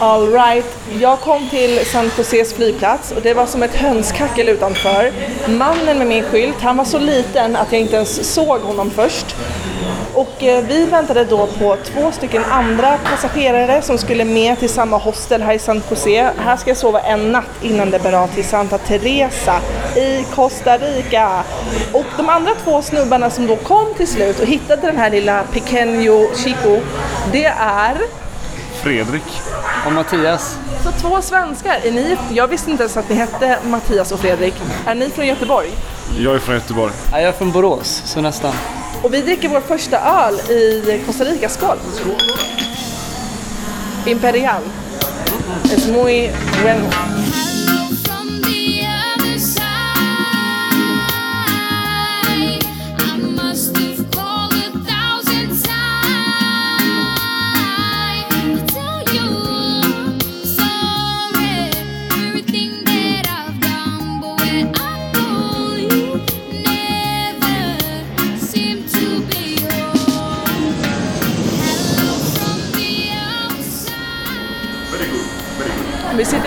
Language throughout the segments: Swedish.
All right. Jag kom till San Joses flygplats och det var som ett hönskackel utanför. Mannen med min skylt, han var så liten att jag inte ens såg honom först. Och eh, vi väntade då på två stycken andra passagerare som skulle med till samma hostel här i San Jose. Här ska jag sova en natt innan det bär av till Santa Teresa i Costa Rica. Och de andra två snubbarna som då kom till slut och hittade den här lilla Pequeño Chico, det är Fredrik. Och Mattias. Så två svenskar, är ni, jag visste inte ens att ni hette Mattias och Fredrik. Är ni från Göteborg? Jag är från Göteborg. Ja, jag är från Borås, så nästan. Och vi dricker vår första öl i Costa Rica, skål! Imperial. Es muy bueno.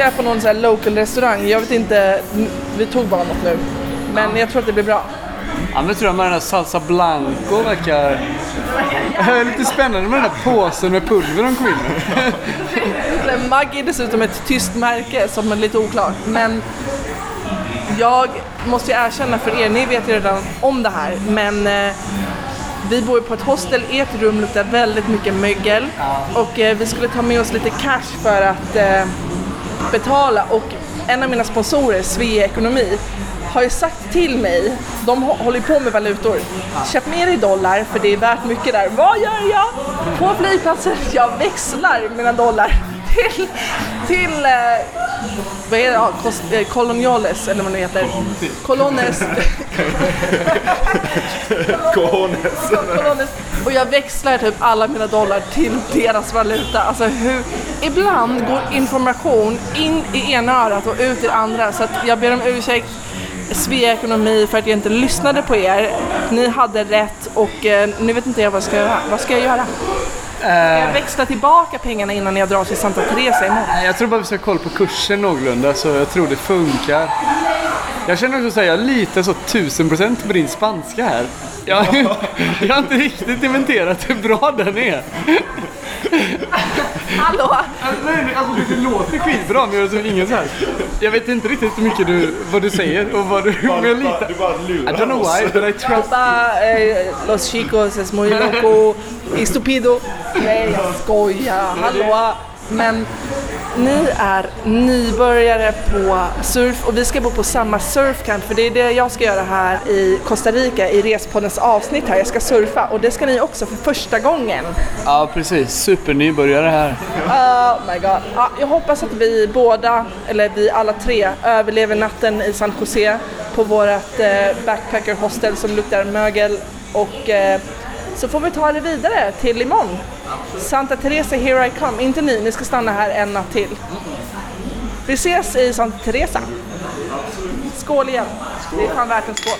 Här på någon här local restaurang, jag vet inte, vi tog bara något nu. Men jag tror att det blir bra. Ja, men tror jag med den här salsa blanco verkar... Lite spännande med den här påsen med pulver de kom in med. Maggi är dessutom ett tyst märke som är lite oklart. Men jag måste ju erkänna för er, ni vet ju redan om det här, men eh, vi bor ju på ett hostel, ert rum luktar väldigt mycket mögel och eh, vi skulle ta med oss lite cash för att eh, betala och en av mina sponsorer, Svea Ekonomi, har ju sagt till mig, de håller ju på med valutor, köp med dig dollar för det är värt mycket där. Vad gör jag? På flygplatsen, jag växlar mina dollar till, till eh, vad är det? Ja, kost, eh, Coloniales eller vad det heter. Colones. Colones. Och jag växlar typ alla mina dollar till deras valuta. Alltså hur, ibland går information in i ena örat och ut i det andra. Så att jag ber om ursäkt Svea Ekonomi för att jag inte lyssnade på er. Ni hade rätt och eh, nu vet inte jag vad jag ska göra. Vad ska jag göra? Jag växla tillbaka pengarna innan jag drar till Santa Teresa imorgon? Jag tror bara vi ska ha koll på kursen någorlunda, så jag tror det funkar. Jag känner också att jag litar så tusen procent på din spanska här. Jag, jag har inte riktigt inventerat hur bra den är. Hallå? Alltså, nej, nej, alltså det låter skitbra men jag, alltså, ingen så här. jag vet inte riktigt hur mycket du, vad du säger och vad du, men jag litar. Du bara I lurar don't know why, but I trust. Eh, los chicos es muy loco y stupido. Nej, jag skojar. Hallå? Men ni är nybörjare på surf och vi ska bo på samma surfcamp för det är det jag ska göra här i Costa Rica i Respoddens avsnitt här. Jag ska surfa och det ska ni också för första gången. Ja precis, supernybörjare här. Oh my god. Ja, jag hoppas att vi båda, eller vi alla tre, överlever natten i San Jose på vårt eh, backpacker hostel som luktar mögel och eh, så får vi ta det vidare till imorgon. Santa Teresa, here I come. Inte ni, ni ska stanna här en natt till. Vi ses i Santa Teresa. Skål igen. Det är fan värt en skål.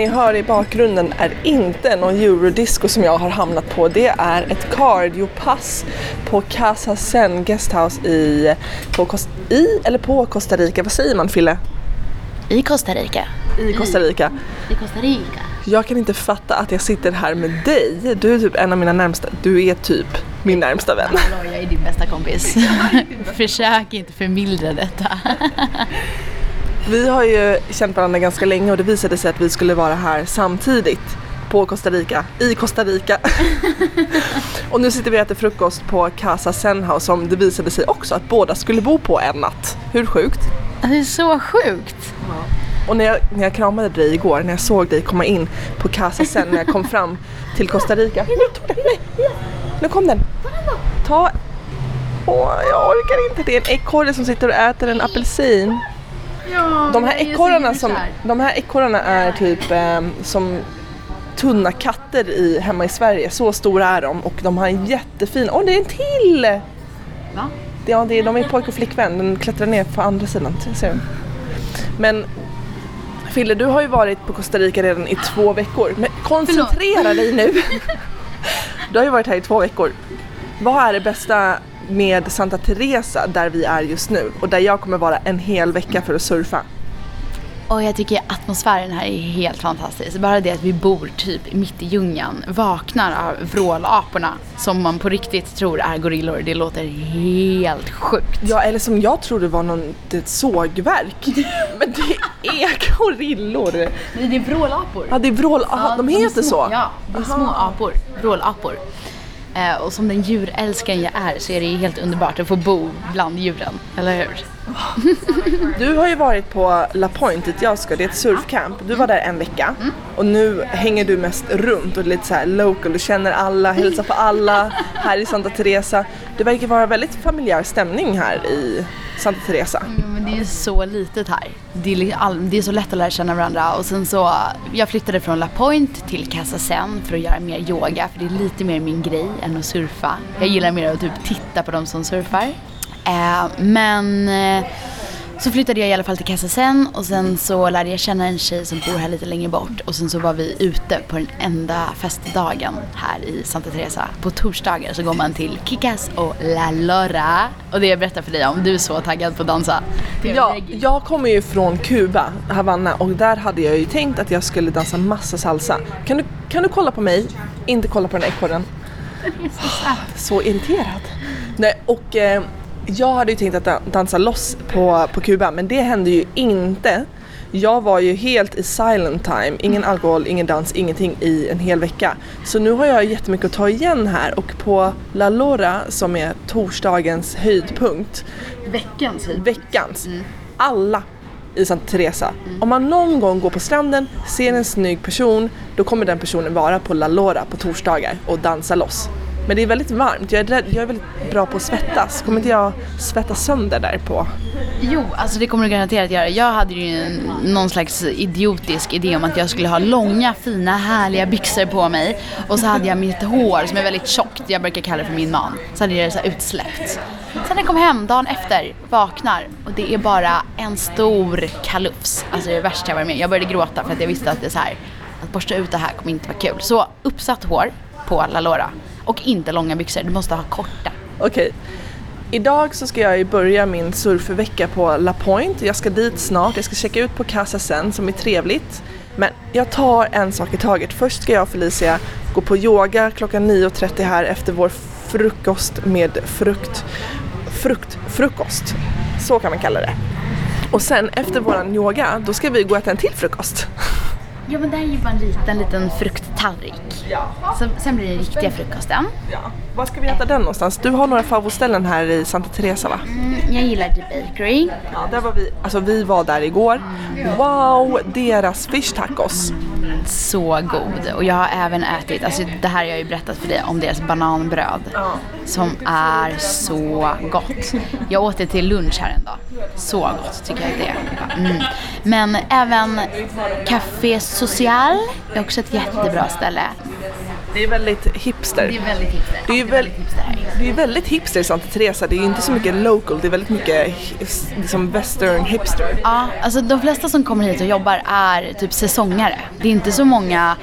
Ni hör i bakgrunden är inte någon eurodisco som jag har hamnat på. Det är ett cardiopass på Casa Zen Guesthouse i, på, i eller på Costa Rica. Vad säger man Fille? I Costa Rica. I Costa Rica. I Costa Rica. Jag kan inte fatta att jag sitter här med dig. Du är typ en av mina närmsta. Du är typ min närmsta vän. Hallå, jag är din bästa kompis. Försök inte förmildra detta. Vi har ju känt varandra ganska länge och det visade sig att vi skulle vara här samtidigt på Costa Rica, i Costa Rica. och nu sitter vi och äter frukost på Casa Senhouse som det visade sig också att båda skulle bo på en natt. Hur sjukt? Det är så sjukt. Och när jag, när jag kramade dig igår, när jag såg dig komma in på Casa Sen, när jag kom fram till Costa Rica. Nu kom den. Ta... Åh, jag orkar inte. Det är en ekorre som sitter och äter en apelsin. Ja, De här ekorrarna som, de här ekorrarna är typ eh, som tunna katter i, hemma i Sverige. Så stora är de och de har en jättefin... Åh, det är en till! Va? Ja, det är, de är pojk och flickvän. Den klättrar ner på andra sidan. Ser du? Men Fille, du har ju varit på Costa Rica redan i två veckor. Men koncentrera dig nu! Du har ju varit här i två veckor. Vad är det bästa med Santa Teresa där vi är just nu och där jag kommer vara en hel vecka för att surfa? Och jag tycker atmosfären här är helt fantastisk. Bara det att vi bor typ mitt i djungeln, vaknar av vrålaporna som man på riktigt tror är gorillor. Det låter helt sjukt. Ja, eller som jag trodde var någon ett sågverk. Men det är gorillor. Nej, det är vrålapor. Ja, det är vrål... Aha, de är heter små, så? Ja, det är små apor. Vrålapor. Eh, och som den djurälskaren jag är så är det helt underbart att få bo bland djuren, eller hur? Du har ju varit på La Point dit jag ska, det är ett surfcamp. Du var där en vecka och nu hänger du mest runt och är lite så här local, du känner alla, hälsar på alla här i Santa Teresa. Det verkar vara väldigt familjär stämning här i Santa Teresa. Det är så litet här. Det är, all, det är så lätt att lära känna varandra. Och sen så, jag flyttade från La Point till Casa Sen för att göra mer yoga. För det är lite mer min grej än att surfa. Jag gillar mer att typ titta på de som surfar. Eh, men eh, så flyttade jag i alla fall till Casa Sen och sen så lärde jag känna en tjej som bor här lite längre bort. Och sen så var vi ute på den enda festdagen här i Santa Teresa. På torsdagar så går man till Kikas och La Lora. Och det jag berättar för dig om, du är så taggad på att dansa. Ja, jag kommer ju från Kuba, Havanna och där hade jag ju tänkt att jag skulle dansa massa salsa. Kan du, kan du kolla på mig? Inte kolla på den ekorren. Så irriterad. Nej, och eh, jag hade ju tänkt att da- dansa loss på, på Kuba men det hände ju inte. Jag var ju helt i silent time, ingen alkohol, ingen dans, ingenting i en hel vecka. Så nu har jag jättemycket att ta igen här och på La Lora som är torsdagens höjdpunkt Veckans hit. veckans. Alla i Santa Teresa. Om man någon gång går på stranden, ser en snygg person, då kommer den personen vara på La Lora på torsdagar och dansa loss. Men det är väldigt varmt, jag är, rädd, jag är väldigt bra på att svettas. Kommer inte jag svettas sönder där på? Jo, alltså det kommer du garanterat göra. Jag hade ju en, någon slags idiotisk idé om att jag skulle ha långa, fina, härliga byxor på mig. Och så hade jag mitt hår som är väldigt tjockt, jag brukar kalla det för min man. Så hade jag det så här utsläppt. Sen när jag kom hem dagen efter, vaknar och det är bara en stor kalufs. Alltså det är det värsta jag varit med Jag började gråta för att jag visste att det är så här, att borsta ut det här kommer inte vara kul. Så uppsatt hår på La Lora. Och inte långa byxor, du måste ha korta. Okej. Idag så ska jag ju börja min surfvecka på La Point. Jag ska dit snart. Jag ska checka ut på Casa Sen som är trevligt. Men jag tar en sak i taget. Först ska jag och Felicia gå på yoga klockan 9.30 här efter vår frukost med frukt. Frukt, frukost. Så kan man kalla det. Och sen efter våran yoga, då ska vi gå och äta en till frukost. Ja men det här är ju bara en liten, liten frukttallrik. Ja. Sen, sen blir det riktiga frukosten. ja. Var ska vi äta den någonstans? Du har några favoritställen här i Santa Teresa va? Mm, jag gillar The Bakery. Ja, där var vi, alltså vi var där igår. Wow, deras fish tacos. Så god. Och jag har även ätit, alltså det här har jag ju berättat för dig om deras bananbröd. Som är så gott. Jag åt det till lunch här en dag. Så gott tycker jag det är. Mm. Men även Café Social är också ett jättebra ställe. Det är väldigt hipster. Det är väldigt hipster. Det är väl- väldigt hipster här. Det är väldigt hipster i Santa Teresa. Det är inte så mycket local, det är väldigt mycket liksom western hipster. Ja, alltså de flesta som kommer hit och jobbar är typ säsongare. Det är inte så många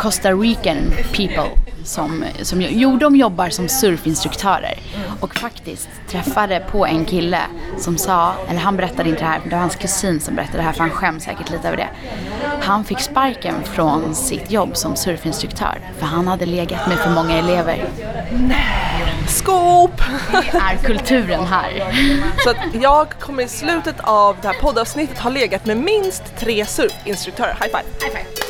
Costa Rican people som, som jo de jobbar som surfinstruktörer. Och faktiskt träffade på en kille som sa, eller han berättade inte det här, det var hans kusin som berättade det här för han skäms säkert lite över det. Han fick sparken från sitt jobb som surfinstruktör för han hade legat med för många elever. Scoop! Det är kulturen här. Så att jag kommer i slutet av det här poddavsnittet ha legat med minst tre surfinstruktörer. High five! I wanna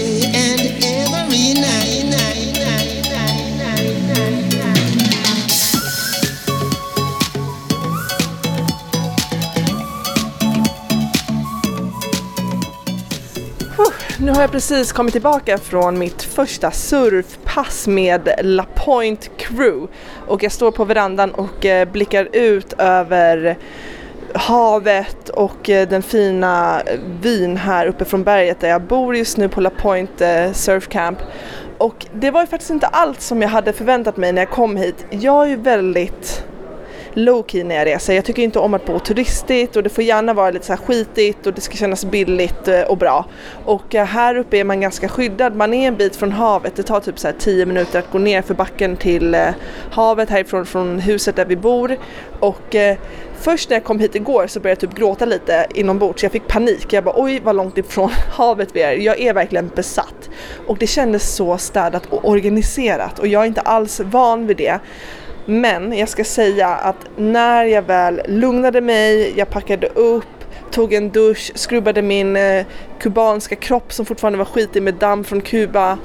har jag precis kommit tillbaka från mitt första surfpass med La Point Crew och jag står på verandan och eh, blickar ut över havet och eh, den fina vyn här uppe från berget där jag bor just nu på La Point eh, Surf Camp. Och det var ju faktiskt inte allt som jag hade förväntat mig när jag kom hit. Jag är ju väldigt low key när jag reser. Jag tycker inte om att bo turistigt och det får gärna vara lite så här skitigt och det ska kännas billigt eh, och bra. Och eh, här uppe är man ganska skyddad. Man är en bit från havet. Det tar typ så 10 minuter att gå ner för backen till eh, havet härifrån från huset där vi bor. Och först när jag kom hit igår så började jag typ gråta lite inombords. Jag fick panik. Jag bara oj vad långt ifrån havet vi är. Jag är verkligen besatt. Och det kändes så städat och organiserat och jag är inte alls van vid det. Men jag ska säga att när jag väl lugnade mig, jag packade upp, tog en dusch, skrubbade min eh, kubanska kropp som fortfarande var skitig med damm från Kuba.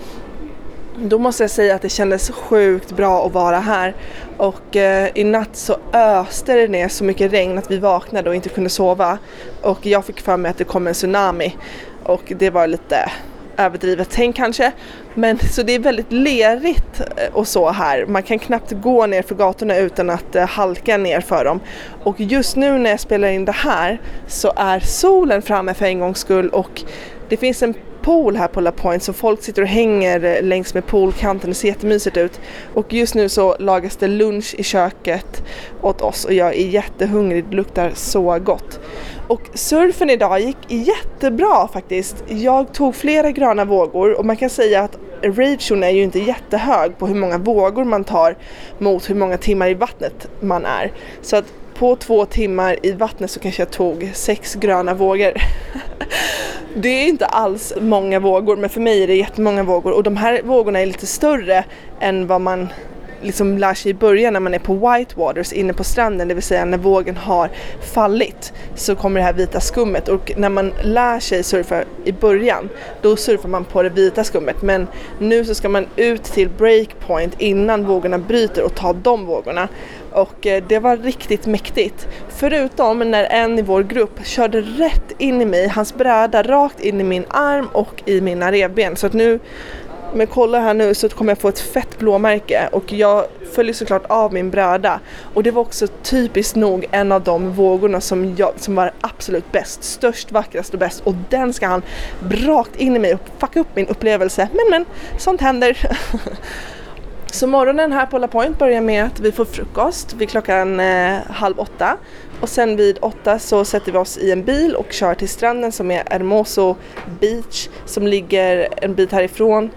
Då måste jag säga att det kändes sjukt bra att vara här. Och eh, i natt så öste det ner så mycket regn att vi vaknade och inte kunde sova. Och jag fick för mig att det kom en tsunami. Och det var lite överdrivet tänk kanske. Men så det är väldigt lerigt eh, och så här. Man kan knappt gå ner för gatorna utan att eh, halka ner för dem. Och just nu när jag spelar in det här så är solen framme för en gångs skull och det finns en pool här på La Point så folk sitter och hänger eh, längs med poolkanten. Det ser jättemysigt ut. Och just nu så lagas det lunch i köket åt oss och jag är jättehungrig. Det luktar så gott. Och surfen idag gick jättebra faktiskt. Jag tog flera gröna vågor och man kan säga att ration är ju inte jättehög på hur många vågor man tar mot hur många timmar i vattnet man är. Så att på två timmar i vattnet så kanske jag tog sex gröna vågor. Det är inte alls många vågor men för mig är det jättemånga vågor och de här vågorna är lite större än vad man liksom lär sig i början när man är på white waters inne på stranden, det vill säga när vågen har fallit så kommer det här vita skummet. Och när man lär sig surfa i början då surfar man på det vita skummet. Men nu så ska man ut till breakpoint innan vågorna bryter och ta de vågorna. Och eh, det var riktigt mäktigt. Förutom när en i vår grupp körde rätt in i mig, hans bräda rakt in i min arm och i mina revben. Så att nu men kolla här nu så kommer jag få ett fett blåmärke och jag följer såklart av min bräda. Och det var också typiskt nog en av de vågorna som, jag, som var absolut bäst, störst, vackrast och bäst. Och den ska han rakt in i mig och fucka upp min upplevelse. Men men, sånt händer. Så morgonen här på La Point börjar med att vi får frukost vid klockan eh, halv åtta. Och sen vid åtta så sätter vi oss i en bil och kör till stranden som är Hermoso Beach som ligger en bit härifrån.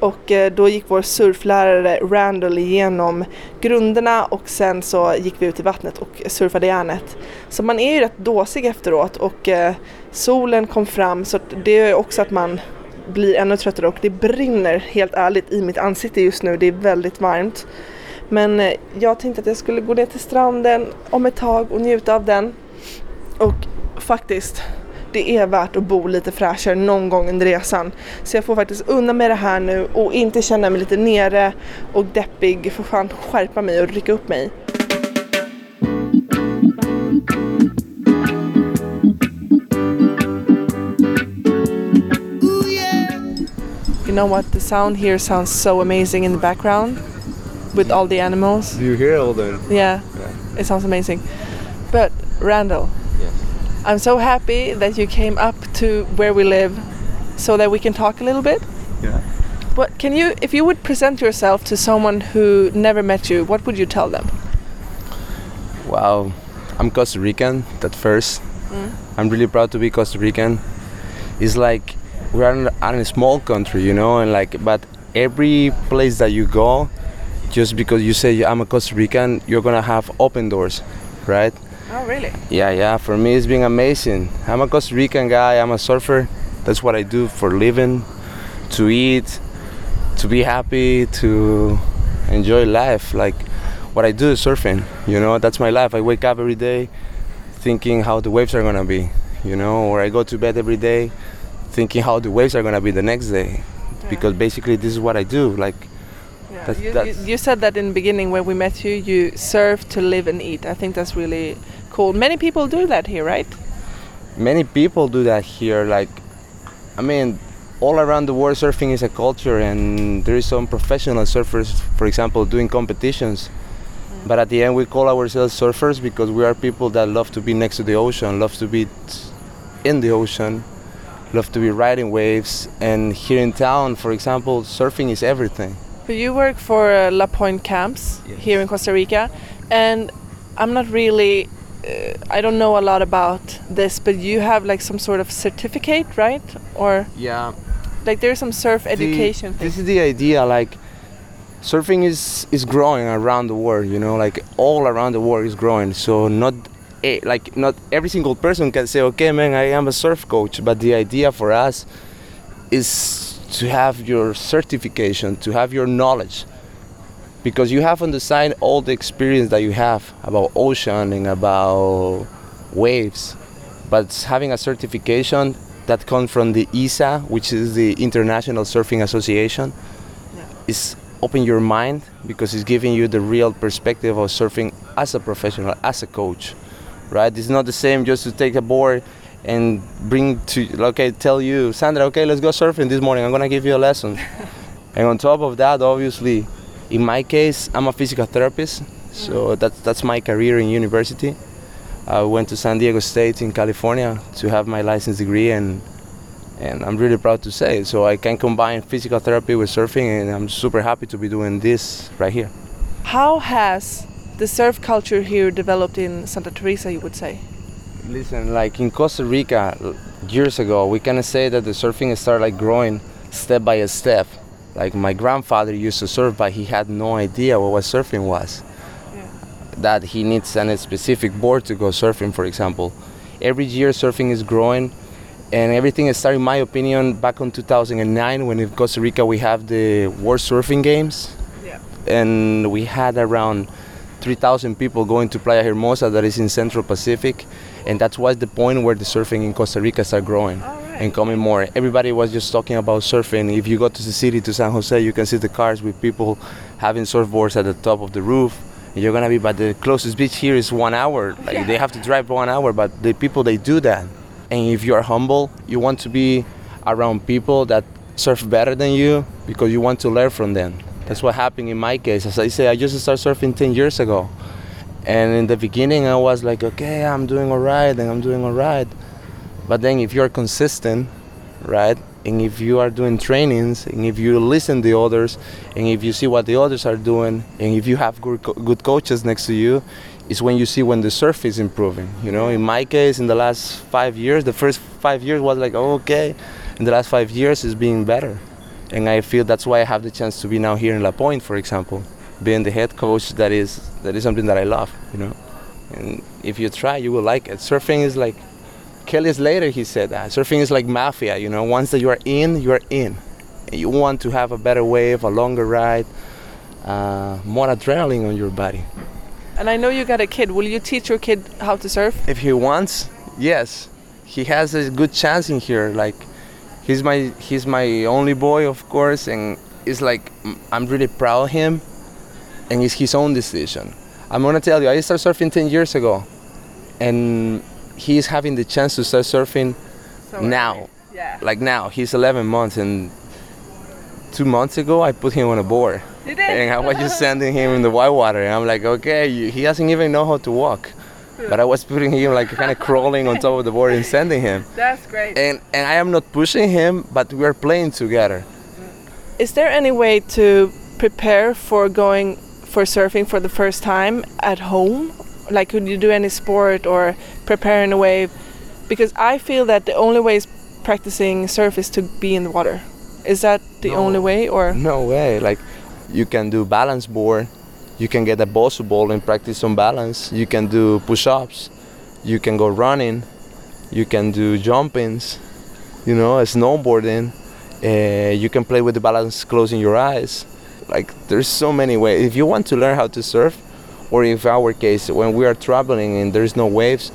Och eh, då gick vår surflärare Randall igenom grunderna och sen så gick vi ut i vattnet och surfade järnet. Så man är ju rätt dåsig efteråt och eh, solen kom fram så det är också att man blir ännu tröttare och det brinner helt ärligt i mitt ansikte just nu. Det är väldigt varmt. Men eh, jag tänkte att jag skulle gå ner till stranden om ett tag och njuta av den. Och faktiskt, det är värt att bo lite fräschare någon gång under resan. Så jag får faktiskt unna mig det här nu och inte känna mig lite nere och deppig. Får fan skärpa mig och rycka upp mig. You know what? The sound here sounds so amazing in the background with all the animals. Do you hear all the... Yeah, it sounds amazing. But Randall, I'm so happy that you came up to where we live so that we can talk a little bit. Yeah. What can you, if you would present yourself to someone who never met you, what would you tell them? Wow, I'm Costa Rican at first. Mm. I'm really proud to be Costa Rican. It's like we're in in a small country, you know, and like, but every place that you go, just because you say I'm a Costa Rican, you're gonna have open doors, right? Oh, really? Yeah, yeah. For me, it's been amazing. I'm a Costa Rican guy. I'm a surfer. That's what I do for living, to eat, to be happy, to enjoy life. Like what I do is surfing. You know, that's my life. I wake up every day thinking how the waves are gonna be. You know, or I go to bed every day thinking how the waves are gonna be the next day. Because basically, this is what I do. Like, that's, You, you, that's you said that in the beginning when we met you, you serve to live and eat. I think that's really cool. Many people do that here, right? many people do that here. Like, I mean, all around the world surfing is a culture and there is some professional surfers for example doing competitions but at the end we call ourselves surfers because we are people that love to be next to the ocean love to be t- in the ocean love to be riding waves and here in town for example surfing is everything But you work for uh, La Pointe Camps here in Costa Rica, and I'm not really, I don't know a lot about this, but you have like some sort of certificate, right? Or yeah like there's some surf The- education thing. this is the idea like surfing is is growing around the world you know like all around the world is growing so not a, like not every single person can say okay man i am a surf coach but the idea for us is to have your certification to have your knowledge because you have on the side all the experience that you have about ocean and about waves but having a certification that comes from the ISA, which is the International Surfing Association, is open your mind because it's giving you the real perspective of surfing as a professional, as a coach, right? It's not the same just to take a board and bring to you, okay, tell you, Sandra, okay, let's go surfing this morning. I'm gonna give you a lesson. and on top of that, obviously, in my case, I'm a physical therapist, so mm. that's that's my career in university. I went to San Diego State in California to have my license degree, and and I'm really proud to say. So I can combine physical therapy with surfing, and I'm super happy to be doing this right here. How has the surf culture here developed in Santa Teresa, you would say? Listen, like in Costa Rica years ago, we can say that the surfing started like growing step by step. Like my grandfather used to surf, but he had no idea what, what surfing was. That he needs a specific board to go surfing, for example. Every year, surfing is growing, and everything started, in my opinion, back in 2009 when in Costa Rica we have the World Surfing Games, and we had around 3,000 people going to Playa Hermosa, that is in Central Pacific, and that was the point where the surfing in Costa Rica started growing oh. And coming more. Everybody was just talking about surfing. If you go to the city, to San Jose, you can see the cars with people having surfboards at the top of the roof. And you're gonna be, but the closest beach here is one hour. Like they have to drive one hour, but the people they do that. And if you are humble, you want to be around people that surf better than you because you want to learn from them. That's what happened in my case. As I say, I just started surfing 10 years ago. And in the beginning, I was like, okay, I'm doing all right, and I'm doing all right. But then if you're consistent, right, and if you are doing trainings, and if you listen to others, and if you see what the others are doing, and if you have good, co- good coaches next to you, is when you see when the surf is improving. You know, in my case, in the last five years, the first five years was like, oh, okay. In the last five years, it's being better. And I feel that's why I have the chance to be now here in La Pointe, for example, being the head coach. That is that is something that I love, you know. And if you try, you will like it. Surfing is like Kelly Slater. He said that surfing is like mafia. You know, once that you are in, you are in. And you want to have a better wave, a longer ride, uh, more adrenaline on your body. And I know you got a kid. Will you teach your kid how to surf? If he wants, yes, he has a good chance in here. Like, he's my he's my only boy, of course, and it's like I'm really proud of him, and it's his own decision. I'm gonna tell you, I started surfing 10 years ago, and he's having the chance to start surfing now. Yeah. Like now, he's 11 months, and two months ago I put him on a board. And I was just sending him in the white water, and I'm like, okay, he doesn't even know how to walk. Hmm. But I was putting him like kind of crawling on top of the board and sending him. That's great. And and I am not pushing him, but we are playing together. Hmm. Is there any way to prepare for going for surfing for the first time at home? Like, could you do any sport or prepare in a wave? Because I feel that the only way is practicing surf is to be in the water. Is that the only way, or No way. Like you can do balance board, you can get a bosu ball and practice on balance. You can do push-ups, you can go running, you can do jumpings, you know, snowboarding. Uh, you can play with the balance closing your eyes. Like there's so many ways. If you want to learn how to surf, or if our case when we are traveling and there's no waves,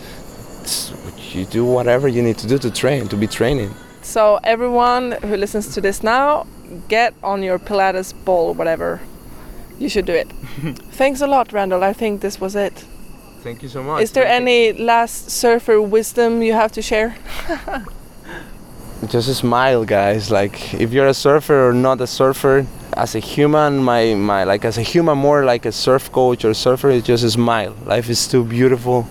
you do whatever you need to do to train, to be training. so? Everyone who listens to this now, get on your Pilates ball, whatever. You should do it. Thanks a lot, Randall. I think this was it. Thank you so much. Is there any last surfer wisdom you have to share? just smile, guys. Like if you're a surfer or not a surfer, as a human, my my like as a human more like a surf coach or surfer, it's just a smile. Life is too beautiful.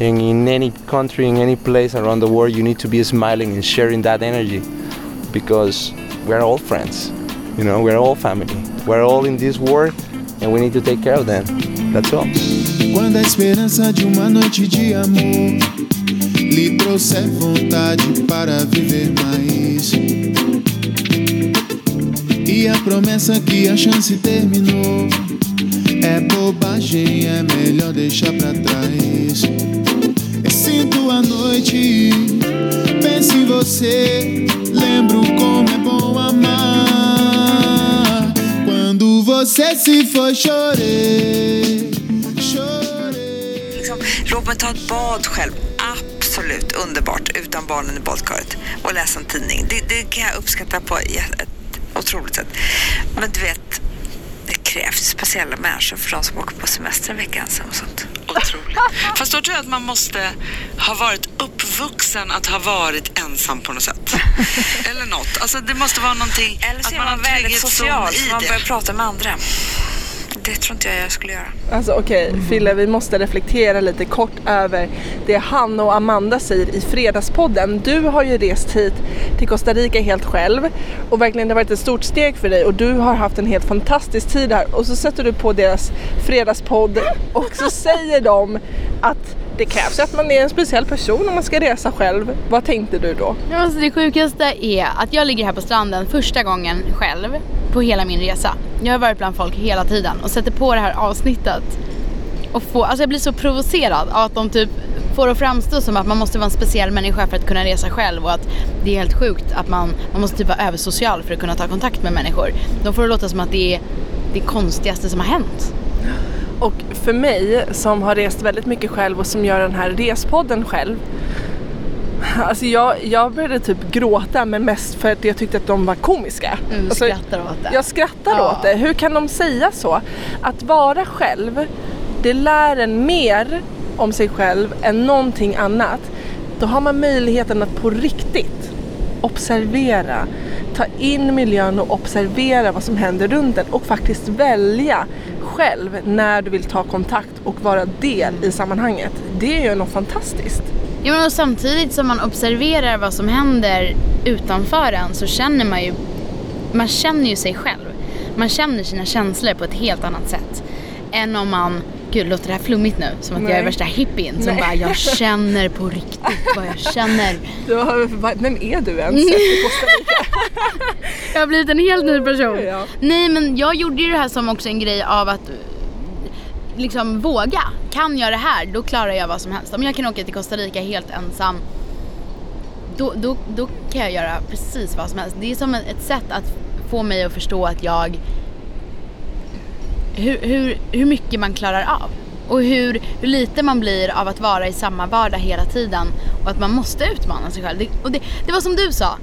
And in any country, in any place around the world, you need to be smiling and sharing that energy because we're all friends. You know, we're all family. We're all in this world and we need to take care of them. That's all. Lhe trouxer vontade para viver mais. E a promessa que a chance terminou é bobagem, é melhor deixar pra trás. Eu sinto a noite, penso em você, lembro como é bom amar. Quando você se foi, chorei. Liksom, låt mig ta ett bad själv. Absolut underbart utan barnen i badkaret. Och läsa en tidning. Det, det kan jag uppskatta på ett otroligt sätt. Men du vet, det krävs speciella människor för de som åker på semester en vecka ensam och sånt. Otroligt. Fast då tror jag att man måste ha varit uppvuxen att ha varit ensam på något sätt. Eller något. Alltså det måste vara någonting. Eller så att är man man väldigt social, så man börjar prata med andra. Det tror inte jag jag skulle göra. Alltså okej, Fille, vi måste reflektera lite kort över det Hanna och Amanda säger i Fredagspodden. Du har ju rest hit till Costa Rica helt själv och verkligen det har varit ett stort steg för dig och du har haft en helt fantastisk tid här och så sätter du på deras Fredagspodd och så säger de att det krävs att man är en speciell person om man ska resa själv. Vad tänkte du då? Ja, Alltså det sjukaste är att jag ligger här på stranden första gången själv på hela min resa. Jag har varit bland folk hela tiden och sätter på det här avsnittet och får, alltså jag blir så provocerad av att de typ får det att framstå som att man måste vara en speciell människa för att kunna resa själv och att det är helt sjukt att man, man måste typ vara översocial för att kunna ta kontakt med människor. De får det låta som att det är det konstigaste som har hänt. Och för mig som har rest väldigt mycket själv och som gör den här respodden själv. Alltså jag, jag började typ gråta men mest för att jag tyckte att de var komiska. Mm, alltså, skrattar åt det. Jag skrattar Ja. åt det. Hur kan de säga så? Att vara själv, det lär en mer om sig själv än någonting annat. Då har man möjligheten att på riktigt observera, ta in miljön och observera vad som händer runt en och faktiskt välja själv när du vill ta kontakt och vara del i sammanhanget. Det är ju något fantastiskt. Ja, men och samtidigt som man observerar vad som händer utanför en så känner man ju, man känner ju sig själv. Man känner sina känslor på ett helt annat sätt. Än om man, gud låter det här flummigt nu? Som att jag är Nej. värsta hippien som Nej. bara, jag känner på riktigt vad jag känner. Du har, vem är du ens efter Costa Rica? Jag har blivit en helt ny person. Ja. Nej men jag gjorde ju det här som också en grej av att liksom våga. Kan jag det här, då klarar jag vad som helst. Om jag kan åka till Costa Rica helt ensam, då, då, då kan jag göra precis vad som helst. Det är som ett sätt att få mig att förstå att jag hur, hur, hur mycket man klarar av. Och hur, hur lite man blir av att vara i samma vardag hela tiden. Och att man måste utmana sig själv. Det, och det, det var som du sa,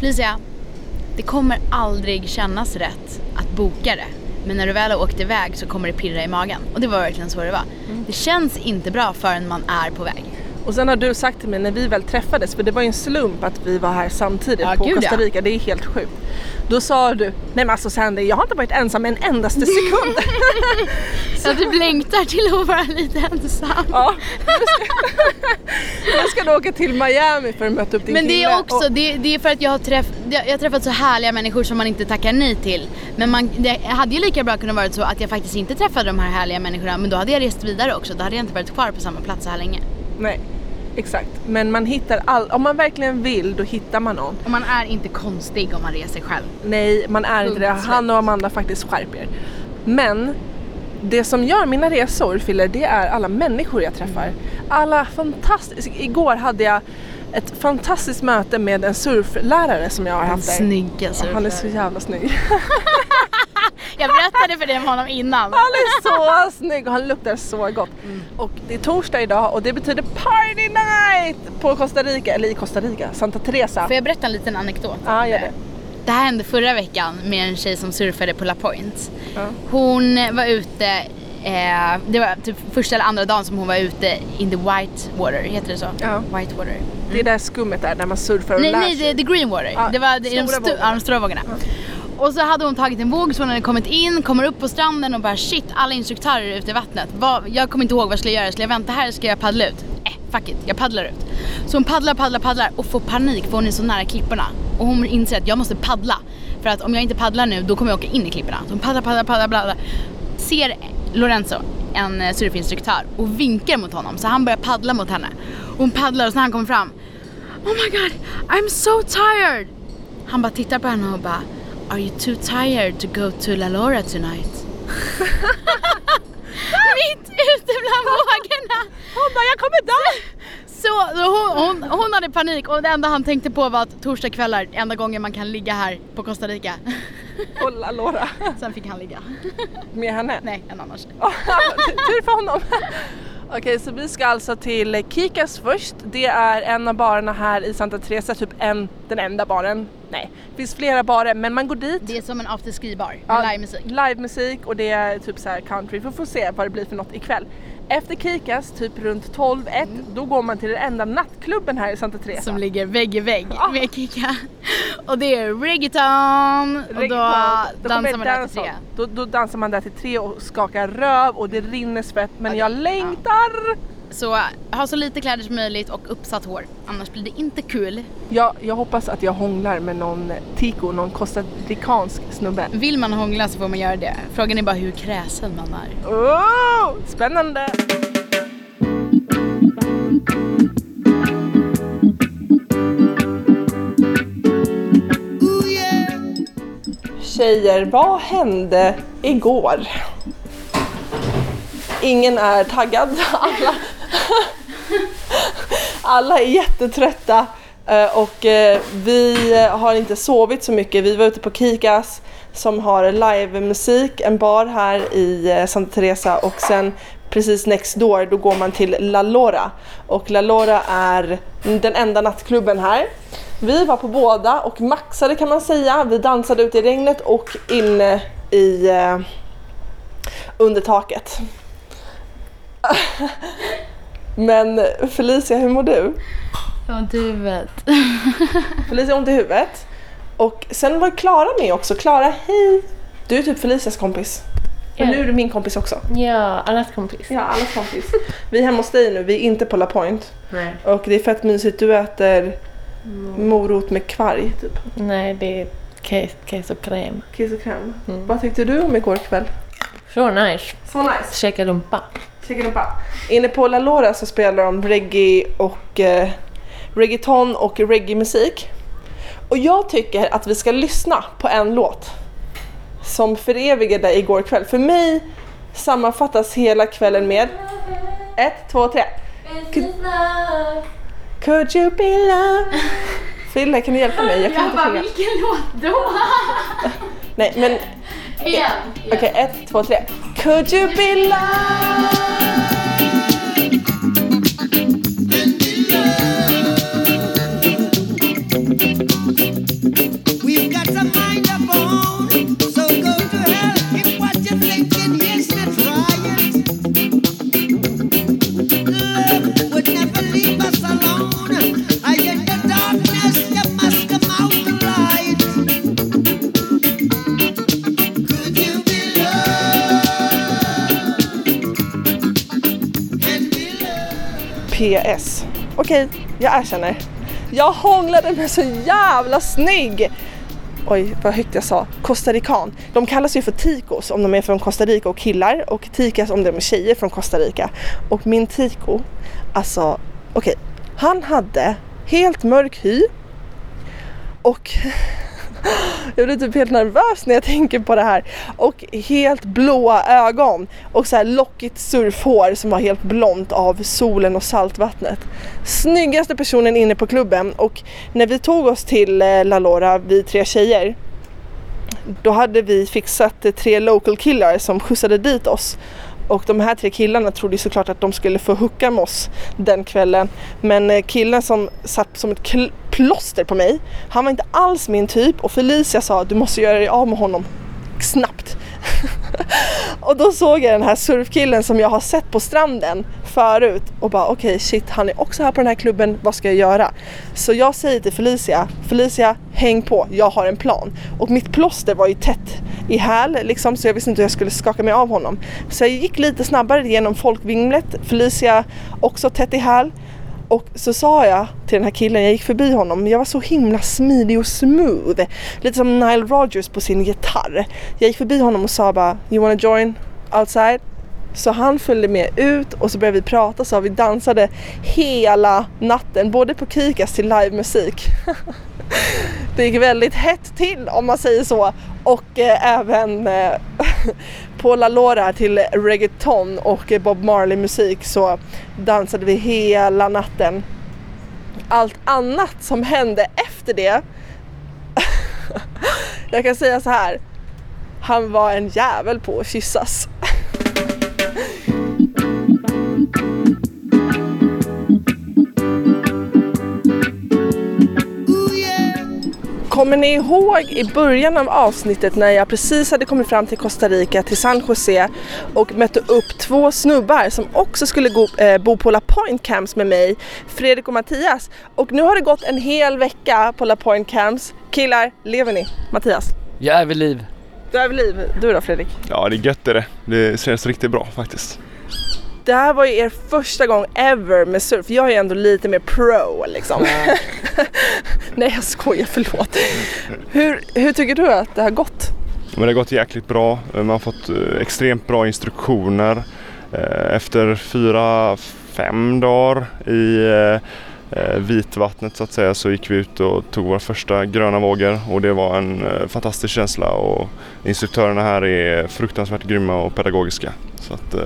Felicia. Det kommer aldrig kännas rätt att boka det. Men när du väl har åkt iväg så kommer det pirra i magen. Och det var verkligen så det var. Det känns inte bra förrän man är på väg. Och sen har du sagt till mig när vi väl träffades, för det var ju en slump att vi var här samtidigt Ja, på gud, Costa ja. Rica, det är helt sjukt. Då sa du, nej men alltså Sandy, jag har inte varit ensam en endaste sekund. Så att du längtar till att vara lite ensam. Ja. Jag ska då åka till Miami för att möta upp din Men det kille. är också, och- det, det är för att jag har, träff, jag har träffat så härliga människor som man inte tackar nej till. Men man, det hade ju lika bra kunnat vara så att jag faktiskt inte träffade de här härliga människorna men då hade jag rest vidare också. Då hade jag inte varit kvar på samma plats så här länge. Nej, exakt. Men man hittar all, om man verkligen vill då hittar man någon. Och man är inte konstig om man reser själv. Nej, man är inte det. Han och Amanda faktiskt skärper er. Men det som gör mina resor, Fille, det är alla människor jag träffar. Alla fantastiska... Igår hade jag ett fantastiskt möte med en surflärare som jag har haft där. snygga Han är så jävla snygg. Jag berättade för dig om honom innan. Han är så snygg och han luktar så gott. Och det är torsdag idag och det betyder party night på Costa Rica, eller i Costa Rica, Santa Teresa. Får jag berätta en liten anekdot? Ja, gör det. Det här hände förra veckan med en tjej som surfade på La Point. Hon var ute Eh, det var typ första eller andra dagen som hon var ute in the white water, heter det så? Ja. White water. Det är där skummet där, där man surfar och Nej, lär nej, sig. the, the green water. Ja, det var de, de, stora stu- vågorna. ja, de stora vågorna. Och så hade hon tagit en våg så hon hade kommit in, kommer upp på stranden och bara shit, alla instruktörer är ute i vattnet. Vad, jag kommer inte ihåg vad jag skulle göra, skulle jag vänta här eller ska jag paddla ut? Eh, fuck it, jag paddlar ut. Så hon paddlar, paddlar, paddlar och får panik för hon är så nära klipporna. Och hon inser att jag måste paddla. För att om jag inte paddlar nu då kommer jag åka in i klipporna. Så hon paddlar, paddlar, paddlar, paddlar. Ser Lorenzo, en eh, surfinstruktör, och vinkar mot honom. Så han börjar paddla mot henne. Och hon paddlar och så när han kommer fram Oh my god, I'm so tired! Han bara tittar på henne och bara Are you too tired to go to La Laura tonight? Mitt ute bland vågorna! Hon bara jag kommer dö! Så hon, hon, hon hade panik och det enda han tänkte på var att torsdagskvällar, enda gången man kan ligga här på Costa Rica. Och La Laura. Sen fick han ligga. Med henne? Nej, en annan tjej. Tur för honom. Okej, så vi ska alltså till Kikas först. Det är en av barerna här i Santa Teresa, typ en, den enda baren. Nej, det finns flera barer men man går dit. Det är som en afterski-bar med Ja, livemusik. Livemusik och det är typ så här country. Vi får se vad det blir för något ikväll. Efter Kikas, typ runt 12-1, då går man till den enda nattklubben här i Santa Teresa. Som ligger vägg i vägg med Kika. Och det är reggaeton och då. Då dansar man där till tre. Då, då dansar man där till tre och skakar röv och det rinner svett men jag längtar! Så ha så lite kläder som möjligt och uppsatt hår. Annars blir det inte kul. Jag, jag hoppas att jag hånglar med någon tico, någon costaricansk snubbe. Vill man hångla så får man göra det. Frågan är bara hur kräsen man är. Oh, spännande! Tjejer, vad hände igår? Ingen är taggad. Alla, alla är jättetrötta eh, och eh, vi eh, har inte sovit så mycket. Vi var ute på Kikas som har livemusik, en bar här i Santa Teresa och sen precis next door då går man till La Lora och La Lora är den enda nattklubben här. Vi var på båda och maxade kan man säga. Vi dansade ute i regnet och inne i under taket. Men Felicia, hur mår du? Jag har ont i huvudet. Felicia har ont i huvudet. Och sen var Klara med också. Klara, hej! Du är typ Felicias kompis. Men nu är du min kompis också. Ja, allas kompis. Ja, allas kompis. Vi är hemma hos dig nu, vi är inte på La Point. Nej. Och det är fett mysigt, du äter morot med kvarg typ. Nej, det är case, case och kräm. Kiss och kräm. Vad tyckte du om igår kväll? Så nice. Så nice. Käka rumpa. Inne på La Lora så spelar de reggae och eh, reggaeton och reggae-musik. Och jag tycker att vi ska lyssna på en låt som förevigade igår kväll. För mig sammanfattas hela kvällen med ett, två, tre. Could, could you be love? Fille, kan du hjälpa mig? Jag kan inte sjunga. vilken låt då? Nej, men Igen. okej, ett, två, tre. Could you be love? PS. Okej, jag erkänner. Jag hånglade med så jävla snygg! Oj, vad högt jag sa. costarican. De kallas ju för ticos om de är från Costa Rica och killar och ticas om de är tjejer från Costa Rica. Och min tico, alltså okej, han hade helt mörk hy och jag blir typ helt nervös när jag tänker på det här. Och helt blåa ögon och så här lockigt surfhår som var helt blont av solen och saltvattnet. Snyggaste personen inne på klubben och när vi tog oss till eh, La Lora, vi tre tjejer, då hade vi fixat eh, tre local killar som skjutsade dit oss. Och de här tre killarna trodde såklart att de skulle få hooka med oss den kvällen. Men eh, killen som satt som ett plåster på mig, han var inte alls min typ och Felicia sa du måste göra dig av med honom snabbt. Och då såg jag den här surfkillen som jag har sett på stranden förut och bara okej shit han är också här på den här klubben, vad ska jag göra? Så jag säger till Felicia, Felicia häng på, jag har en plan. Och mitt plåster var ju tätt i häl liksom så jag visste inte hur jag skulle skaka mig av honom. Så jag gick lite snabbare genom folkvimlet, Felicia också tätt i häl. Och så sa jag till den här killen, jag gick förbi honom, jag var så himla smidig och smooth. Lite som Nile Rodgers på sin gitarr. Jag gick förbi honom och sa bara, you wanna join outside? Så han följde med ut och så började vi prata så vi dansade hela natten, både på Kikas till livemusik. Det gick väldigt hett till om man säger så. Och eh, även eh, på La Lora till reggaeton och eh, Bob Marley musik så dansade vi hela natten. Allt annat som hände efter det Jag kan säga så här. Han var en jävel på att kyssas. Kommer ni ihåg i början av avsnittet när jag precis hade kommit fram till Costa Rica, till San Jose och mötte upp två snubbar som också skulle gå, eh, bo på La Point Camps med mig, Fredrik och Mattias. Och nu har det gått en hel vecka på La Point Camps. Killar, lever ni? Mattias? Jag är vid liv. Du är vid liv. Du då Fredrik? Ja, det är gött är det. Det känns riktigt bra faktiskt. Det här var ju er första gång ever med surf. Jag är ju ändå lite mer pro liksom. Nej jag skojar, förlåt. Hur, hur tycker du att det har gått? Men det har gått jäkligt bra. Man har fått eh, extremt bra instruktioner. Eh, Efter fyra, fem dagar i eh, vitvattnet så att säga så gick vi ut och tog våra första gröna vågor och det var en eh, fantastisk känsla och instruktörerna här är fruktansvärt grymma och pedagogiska. Så att eh,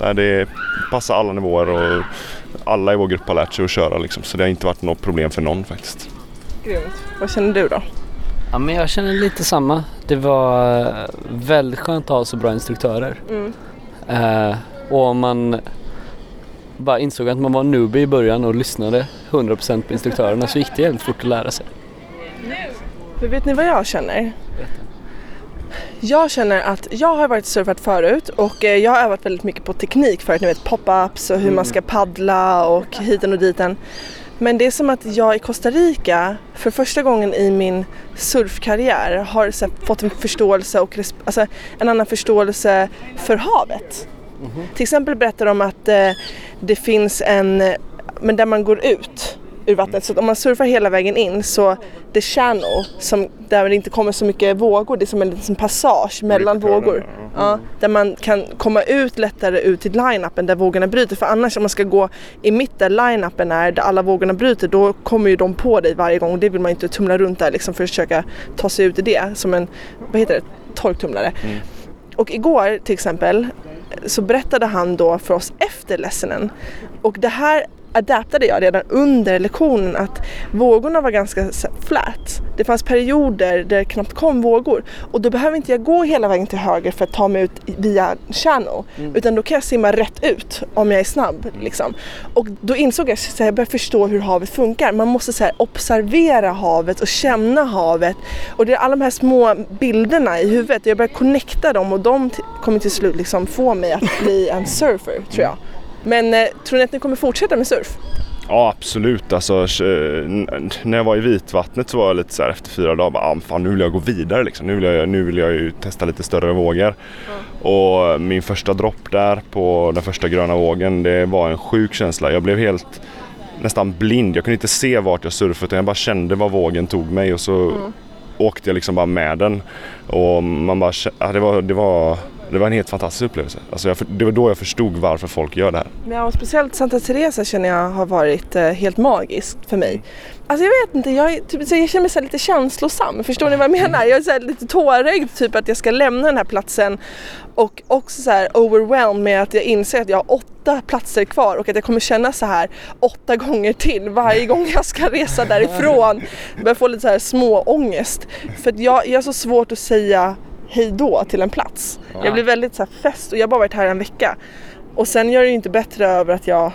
ja, det passar alla nivåer och alla i vår grupp har lärt sig att köra liksom så det har inte varit något problem för någon faktiskt. Grymt. Vad känner du då? Ja men jag känner lite samma. Det var eh, väldigt skönt att ha så bra instruktörer. Mm. Eh, och om man bara insåg att man var newbie i början och lyssnade 100% på instruktörerna så gick det jävligt fort att lära sig. För vet ni vad jag känner? Jag känner att jag har varit surfat förut och eh, jag har övat väldigt mycket på teknik förut, ni vet pop-ups och hur man ska paddla och hiten och diten. Men det är som att jag i Costa Rica för första gången i min surfkarriär har fått en förståelse och alltså, en annan förståelse för havet. Till exempel berättar de att eh, det finns en, men där man går ut ur vattnet. Så att om man surfar hela vägen in så the channel, som, där det inte kommer så mycket vågor, det är som en liten passage mellan vågor. Ja, där man kan komma ut lättare ut till line-upen där vågorna bryter. För annars om man ska gå i mitt där line-upen är, där alla vågorna bryter, då kommer ju de på dig varje gång. Det vill man ju inte tumla runt där liksom för att försöka ta sig ut i det. Som en, vad heter det, torktumlare. Och igår till exempel så berättade han då för oss efter lessenen. Och det här adaptade jag redan under lektionen att vågorna var ganska flat. Det fanns perioder där det knappt kom vågor och då behöver inte jag gå hela vägen till höger för att ta mig ut via channel utan då kan jag simma rätt ut om jag är snabb. Liksom. Och då insåg jag att jag började förstå hur havet funkar. Man måste så här, observera havet och känna havet och det är alla de här små bilderna i huvudet. Jag började connecta dem och de kommer till slut liksom få mig att bli en surfer tror jag. Men eh, tror ni att ni kommer fortsätta med surf? Ja absolut, alltså eh, när jag var i vitvattnet så var jag lite så här efter fyra dagar bara, ah, fan nu vill jag gå vidare liksom. Nu vill jag, nu vill jag ju testa lite större vågor. Och min första dropp där på den första gröna vågen, det var en sjuk känsla. Jag blev helt nästan blind. Jag kunde inte se vart jag surfade utan jag bara kände var vågen tog mig och så åkte jag liksom bara med den. Och man bara, ja, det, var, det, var, det var en helt fantastisk upplevelse. Alltså jag, det var då jag förstod varför folk gör det här. Ja, och speciellt Santa Teresa känner jag har varit eh, helt magiskt för mig. Alltså jag vet inte, jag, är, typ, jag känner mig så lite känslosam. Förstår ni vad jag menar? Jag är så lite tårögd typ att jag ska lämna den här platsen och också så här overwhelmed med att jag inser att jag har åtta platser kvar och att jag kommer känna så här åtta gånger till varje gång jag ska resa därifrån. Jag börjar få lite så här små ångest. För att jag, jag har så svårt att säga hej då till en plats. Jag blir väldigt så här fäst och jag har bara varit här en vecka. Och sen gör det ju inte bättre över att jag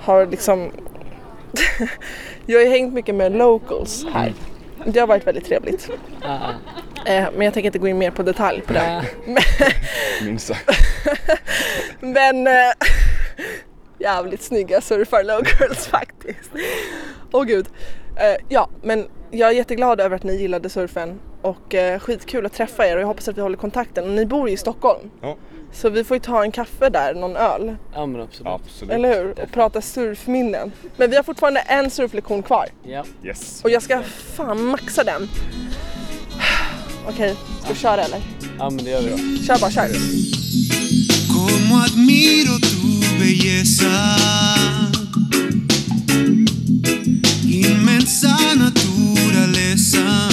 har liksom jag har ju hängt mycket med locals här. Det har varit väldigt trevligt. Eh, men jag tänker inte gå in mer på detalj på det. Minst sagt. men eh, jävligt snygga surfar girls faktiskt. Åh gud. Eh, ja, men jag är jätteglad över att ni gillade surfen och eh, skitkul att träffa er och jag hoppas att vi håller kontakten. Och ni bor ju i Stockholm. Ja. Så vi får ju ta en kaffe där, någon öl. Ja men absolut. Absolut. Eller hur? Och prata surfminnen. Men vi har fortfarande en surflektion kvar. Ja. Yes. Och jag ska fan maxa den. Okej, ska vi köra eller? Ja men det gör vi då. Kör bara, kör. Como admiro tu belleza, inmensa naturaleza,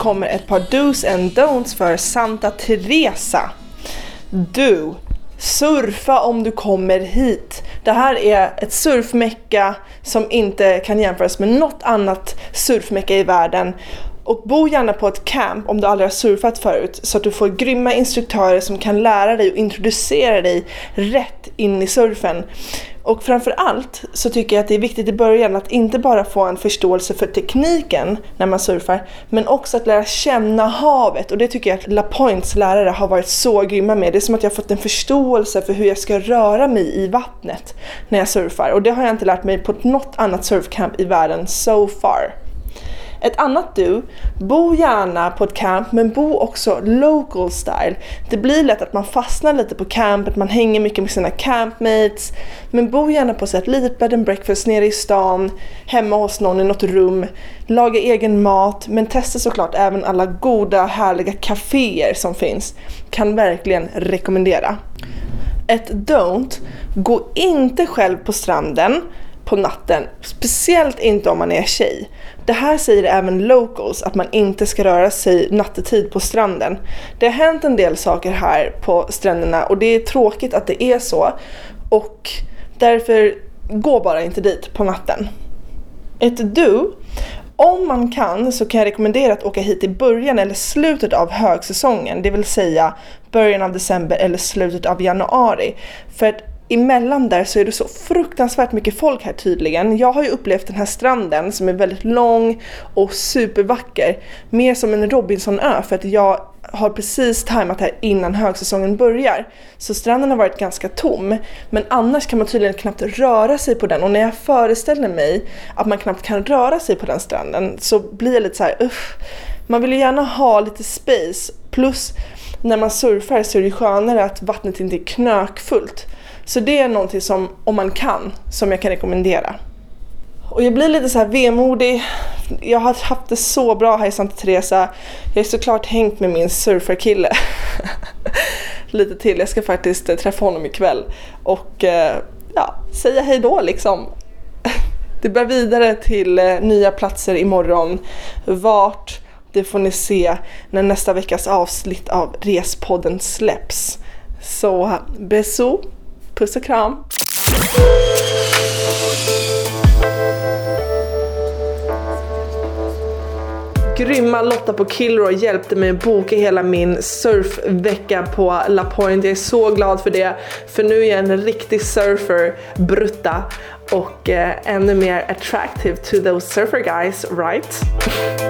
kommer ett par do's and don'ts för Santa Teresa. Du, surfa om du kommer hit. Det här är ett surfmecka som inte kan jämföras med något annat surfmecka i världen. Och bo gärna på ett camp om du aldrig har surfat förut så att du får grymma instruktörer som kan lära dig och introducera dig rätt in i surfen. Och framför allt så tycker jag att det är viktigt i början att inte bara få en förståelse för tekniken när man surfar, men också att lära känna havet. Och det tycker jag att La Points lärare har varit så grymma med. Det är som att jag har fått en förståelse för hur jag ska röra mig i vattnet när jag surfar. Och det har jag inte lärt mig på något annat surfcamp i världen so far. Ett annat du, bo gärna på ett camp men bo också local style. Det blir lätt att man fastnar lite på campet, man hänger mycket med sina campmates. Men bo gärna på ett litet bed and breakfast nere i stan, hemma hos någon i något rum. Laga egen mat, men testa såklart även alla goda härliga kaféer som finns. Kan verkligen rekommendera. Ett don't, gå inte själv på stranden på natten, speciellt inte om man är tjej. Det här säger även locals, att man inte ska röra sig nattetid på stranden. Det har hänt en del saker här på stränderna och det är tråkigt att det är så. Och därför, gå bara inte dit på natten. Ett du, om man kan så kan jag rekommendera att åka hit i början eller slutet av högsäsongen, det vill säga början av december eller slutet av januari. För att emellan där så är det så fruktansvärt mycket folk här tydligen. Jag har ju upplevt den här stranden som är väldigt lång och supervacker, mer som en Robinsonö för att jag har precis tajmat här innan högsäsongen börjar. Så stranden har varit ganska tom. Men annars kan man tydligen knappt röra sig på den och när jag föreställer mig att man knappt kan röra sig på den stranden så blir jag lite så här, uff. Man vill ju gärna ha lite space plus när man surfar så är det skönare att vattnet inte är knökfullt. Så det är någonting som, om man kan, som jag kan rekommendera. Och jag blir lite så här vemodig. Jag har haft det så bra här i Santa Teresa. Jag har såklart hängt med min surfarkille lite till. Jag ska faktiskt eh, träffa honom ikväll och eh, ja, säga hej då liksom. Det bär vidare till eh, nya platser imorgon. Vart? Det får ni se när nästa veckas avsnitt av Respodden släpps. Så beso, puss och kram. grymma Lotta på Kilroy hjälpte mig att boka hela min surfvecka på La Point. Jag är så glad för det, för nu är jag en riktig surfer, brutta och eh, ännu mer attractive to those surfer guys, right?